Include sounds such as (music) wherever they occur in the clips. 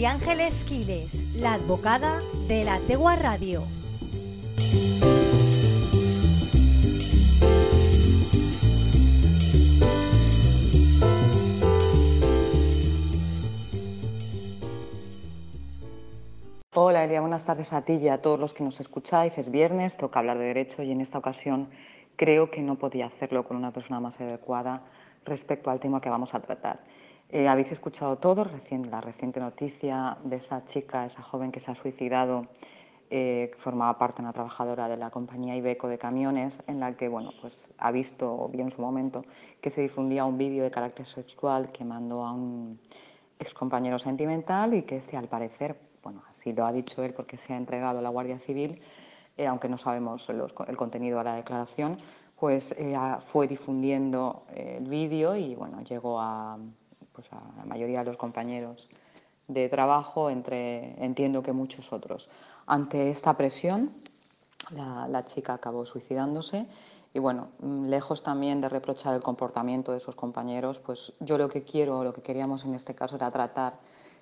María Ángeles Quiles, la advocada de la Tegua Radio. Hola Elia, buenas tardes a ti y a todos los que nos escucháis. Es viernes, toca hablar de derecho y en esta ocasión creo que no podía hacerlo con una persona más adecuada respecto al tema que vamos a tratar. Eh, habéis escuchado todos recién, la reciente noticia de esa chica, esa joven que se ha suicidado, eh, formaba parte de una trabajadora de la compañía Ibeco de camiones, en la que bueno, pues, ha visto, vio en su momento, que se difundía un vídeo de carácter sexual que mandó a un excompañero sentimental y que este, al parecer, bueno, así lo ha dicho él porque se ha entregado a la Guardia Civil, eh, aunque no sabemos el contenido de la declaración, pues fue difundiendo el vídeo y bueno, llegó a, pues a la mayoría de los compañeros de trabajo, entre entiendo que muchos otros. Ante esta presión, la, chica acabó suicidándose y bueno, lejos también de reprochar el comportamiento de sus compañeros, pues yo lo que quiero, lo que queríamos en este caso era tratar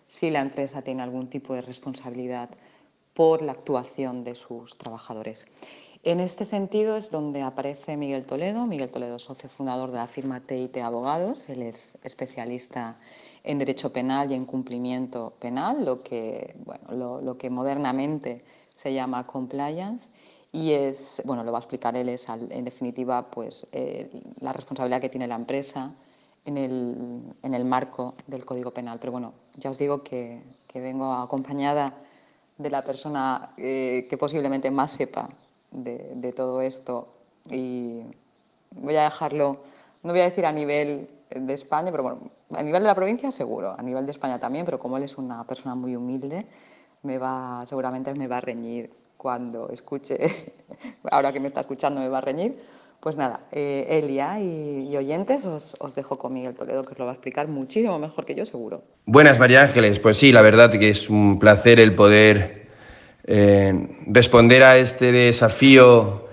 si la empresa tiene algún tipo de responsabilidad por la actuación de sus trabajadores. En este sentido es donde aparece Miguel Toledo. Miguel Toledo, socio fundador de la firma TIT Abogados. Él es especialista en derecho penal y en cumplimiento penal, lo que, modernamente se llama compliance. Y es, bueno, lo va a explicar él, es en definitiva pues, eh, la responsabilidad que tiene la empresa en el, en el, marco del Código Penal. Pero bueno, ya os digo que, que vengo acompañada de la persona eh, que posiblemente más sepa de, todo esto y voy a dejarlo, no voy a decir a nivel de España, pero bueno, a nivel de la provincia seguro, a nivel de España también, pero como él es una persona muy humilde, me va, seguramente me va a reñir cuando escuche, (laughs) ahora que me está escuchando me va a reñir. Pues nada, eh, Elia y, oyentes, os, os, dejo con Miguel Toledo, que os lo va a explicar muchísimo mejor que yo, seguro. Buenas, María Ángeles. Pues sí, la verdad que es un placer el poder responder a este desafío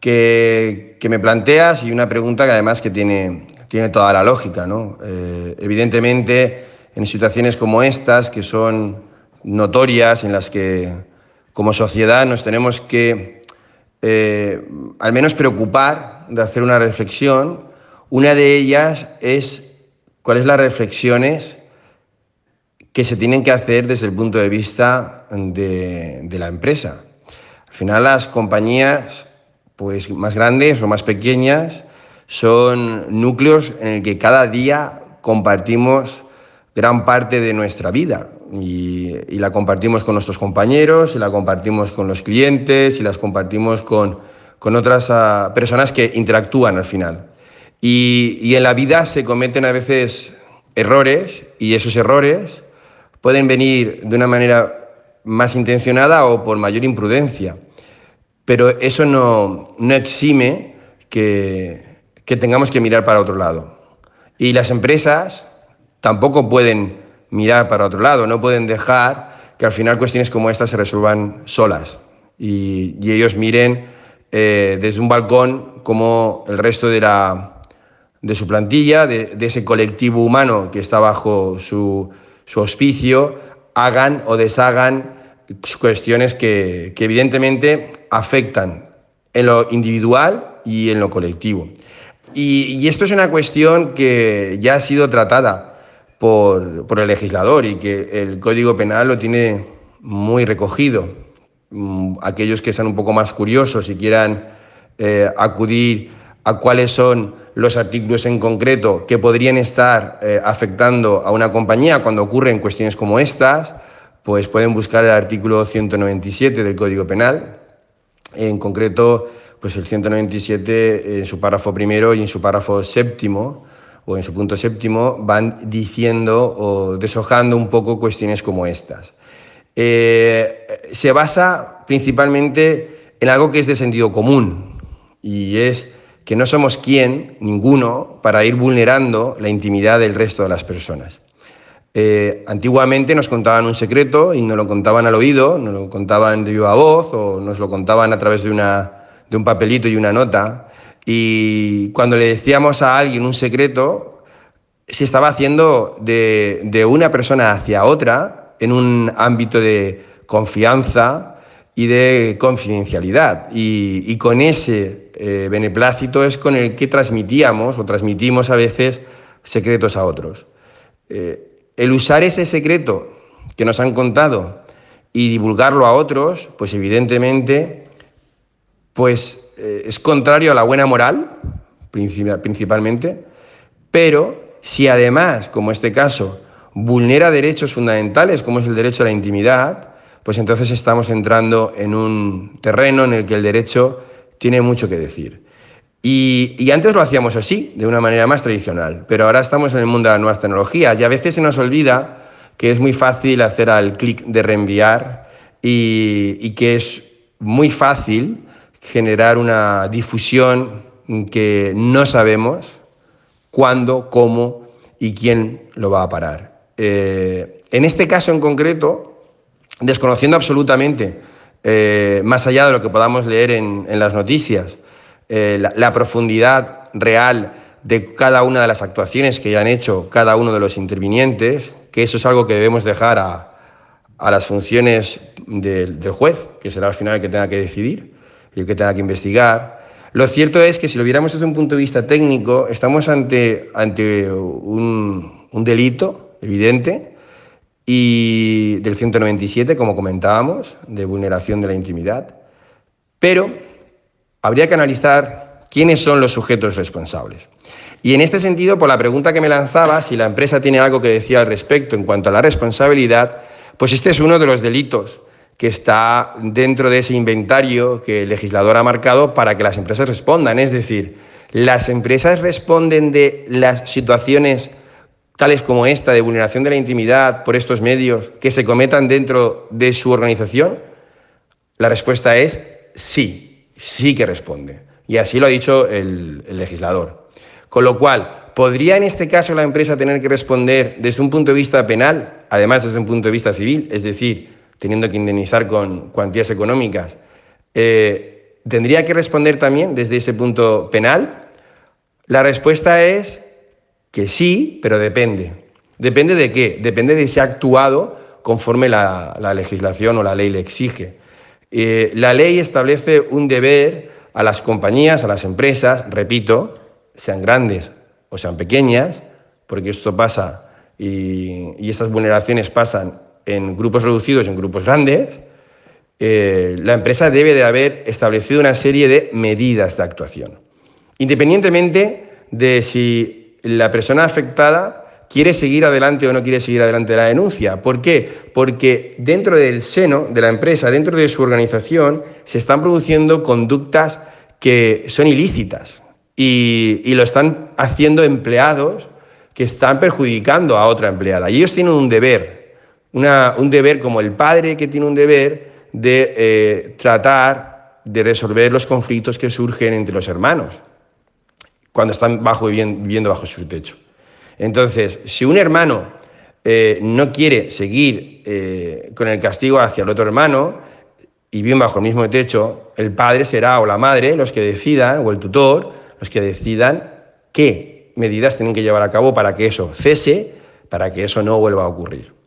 que, me planteas y una pregunta que además que tiene, tiene toda la lógica. ¿no? Eh, evidentemente, en situaciones como estas, que son notorias, en las que como sociedad nos tenemos que eh, al menos preocupar de hacer una reflexión, una de ellas es cuáles las reflexiones que se tienen que hacer desde el punto de vista de, la empresa. Al final las compañías pues, más grandes o más pequeñas son núcleos en el que cada día compartimos gran parte de nuestra vida y, la compartimos con nuestros compañeros, y la compartimos con los clientes, y las compartimos con, otras ah, personas que interactúan al final. Y, y en la vida se cometen a veces errores y esos errores Pueden venir de una manera más intencionada o por mayor imprudencia, pero eso no, exime que, tengamos que mirar para otro lado. Y las empresas tampoco pueden mirar para otro lado, no pueden dejar que al final cuestiones como estas se resuelvan solas y, ellos miren eh, desde un balcón como el resto de, la, de su plantilla, de ese colectivo humano que está bajo su, su auspicio, hagan o deshagan cuestiones que, evidentemente afectan en lo individual y en lo colectivo. Y, esto es una cuestión que ya ha sido tratada por, el legislador y que el Código Penal lo tiene muy recogido. Mm, aquellos que sean un poco más curiosos y quieran eh, acudir a cuáles son los artículos en concreto que podrían estar eh, afectando a una compañía cuando ocurren cuestiones como estas, pues pueden buscar el artículo 197 del Código Penal. En concreto, pues el 197 en su párrafo primero y en su párrafo séptimo o en su punto séptimo van diciendo o deshojando un poco cuestiones como estas. Eh, se basa principalmente en algo que es de sentido común y es que no somos quien, ninguno, para ir vulnerando la intimidad del resto de las personas. Eh, antiguamente nos contaban un secreto y nos lo contaban al oído, nos lo contaban de viva voz o nos lo contaban a través de, una, de un papelito y una nota. Y cuando le decíamos a alguien un secreto, se estaba haciendo de, de una persona hacia otra en un ámbito de confianza y de confidencialidad. Y, con ese eh, beneplácito es con el que transmitíamos o transmitimos a veces secretos a otros. Eh, el usar ese secreto que nos han contado y divulgarlo a otros, pues evidentemente pues, eh, es contrario a la buena moral, principalmente, pero si además, como este caso, vulnera derechos fundamentales, como es el derecho a la intimidad, pues entonces estamos entrando en un terreno en el que el derecho tiene mucho que decir. Y, antes lo hacíamos así, de una manera más tradicional, pero ahora estamos en el mundo de las nuevas tecnologías y a veces se nos olvida que es muy fácil hacer al clic de reenviar y, que es muy fácil generar una difusión que no sabemos cuándo, cómo y quién lo va a parar. Eh, en este caso en concreto, desconociendo absolutamente, eh, más allá de lo que podamos leer en las noticias, eh, la, profundidad real de cada una de las actuaciones que ya han hecho cada uno de los intervinientes, que eso es algo que debemos dejar a, las funciones del, juez, que será al final el que tenga que decidir y el que tenga que investigar. Lo cierto es que si lo viéramos desde un punto de vista técnico, estamos ante, un delito evidente y del 197, como comentábamos, de vulneración de la intimidad, pero habría que analizar quiénes son los sujetos responsables. Y en este sentido, por la pregunta que me lanzaba, si la empresa tiene algo que decir al respecto en cuanto a la responsabilidad, pues este es uno de los delitos que está dentro de ese inventario que el legislador ha marcado para que las empresas respondan. Es decir, las empresas responden de las situaciones tales como esta de vulneración de la intimidad por estos medios que se cometan dentro de su organización. La respuesta es sí sí que responde. Y así lo ha dicho el, legislador. Con lo cual, ¿podría en este caso la empresa tener que responder desde un punto de vista penal, además desde un punto de vista civil, es decir, teniendo que indemnizar con cuantías económicas? Eh, ¿Tendría que responder también desde ese punto penal? La respuesta es que sí, pero depende. ¿Depende de qué? Depende de si ha actuado conforme la legislación o la ley le exige. Eh, la ley establece un deber a las compañías, a las empresas, repito, sean grandes o sean pequeñas, porque esto pasa y, estas vulneraciones pasan en grupos reducidos y en grupos grandes, eh, la empresa debe de haber establecido una serie de medidas de actuación, independientemente de si la persona afectada quiere seguir adelante o no quiere seguir adelante la denuncia. ¿Por qué? Porque dentro del seno de la empresa, dentro de su organización, se están produciendo conductas que son ilícitas y, lo están haciendo empleados que están perjudicando a otra empleada. Y ellos tienen un deber, un deber como el padre que tiene un deber de eh, tratar de resolver los conflictos que surgen entre los hermanos cuando están bajo, viviendo bajo su techo. Entonces, si un hermano eh, no quiere seguir eh, con el castigo hacia el otro hermano y viven bajo el mismo techo, el padre será o la madre los que decidan, o el tutor, los que decidan qué medidas tienen que llevar a cabo para que eso cese, para que eso no vuelva a ocurrir.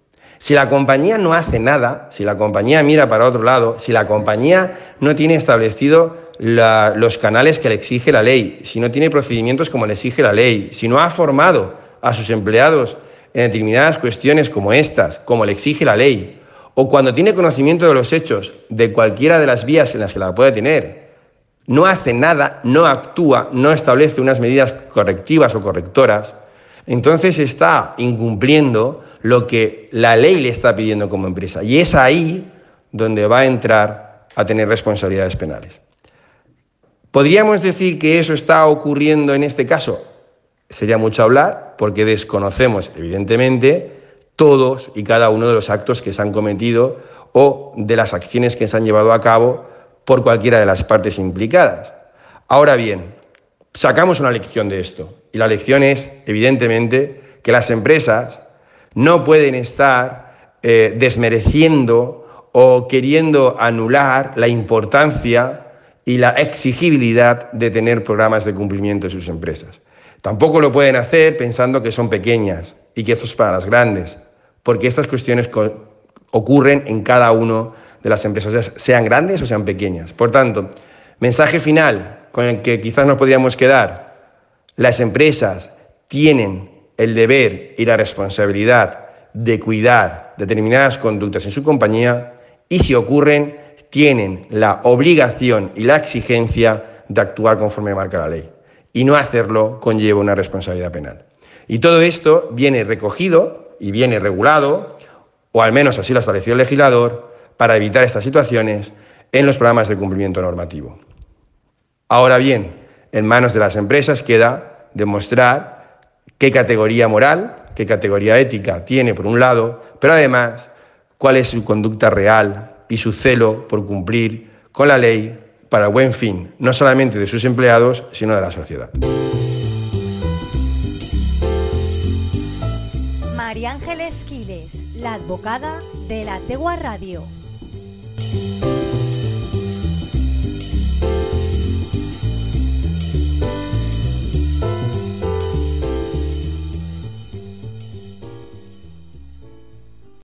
Si la compañía no hace nada, si la compañía mira para otro lado, si la compañía no tiene establecido los canales que le exige la ley, si no tiene procedimientos como le exige la ley, si no ha formado a sus empleados en determinadas cuestiones como estas, como le exige la ley, o cuando tiene conocimiento de los hechos de cualquiera de las vías en las que la puede tener, no hace nada, no actúa, no establece unas medidas correctivas o correctoras, entonces está incumpliendo lo que la ley le está pidiendo como empresa. Y es ahí donde va a entrar a tener responsabilidades penales. ¿Podríamos decir que eso está ocurriendo en este caso? sería mucho hablar porque desconocemos, evidentemente, todos y cada uno de los actos que se han cometido o de las acciones que se han llevado a cabo por cualquiera de las partes implicadas. Ahora bien, sacamos una lección de esto y la lección es, evidentemente, que las empresas no pueden estar eh, desmereciendo o queriendo anular la importancia y la exigibilidad de tener programas de cumplimiento de sus empresas. Tampoco lo pueden hacer pensando que son pequeñas y que esto es para las grandes, porque estas cuestiones ocurren en cada uno de las empresas, sean grandes o sean pequeñas. Por tanto, mensaje final con el que quizás nos podríamos quedar, las empresas tienen el deber y la responsabilidad de cuidar determinadas conductas en su compañía y si ocurren, tienen la obligación y la exigencia de actuar conforme marca la ley. Y no hacerlo conlleva una responsabilidad penal. Y todo esto viene recogido y viene regulado, o al menos así lo estableció el legislador, para evitar estas situaciones en los programas de cumplimiento normativo. Ahora bien, en manos de las empresas queda demostrar qué categoría moral, qué categoría ética tiene por un lado, pero además cuál es su conducta real y su celo por cumplir con la ley para el buen fin, no solamente de sus empleados, sino de la sociedad. María Ángeles Quiles, la advocada de la Tegua Radio.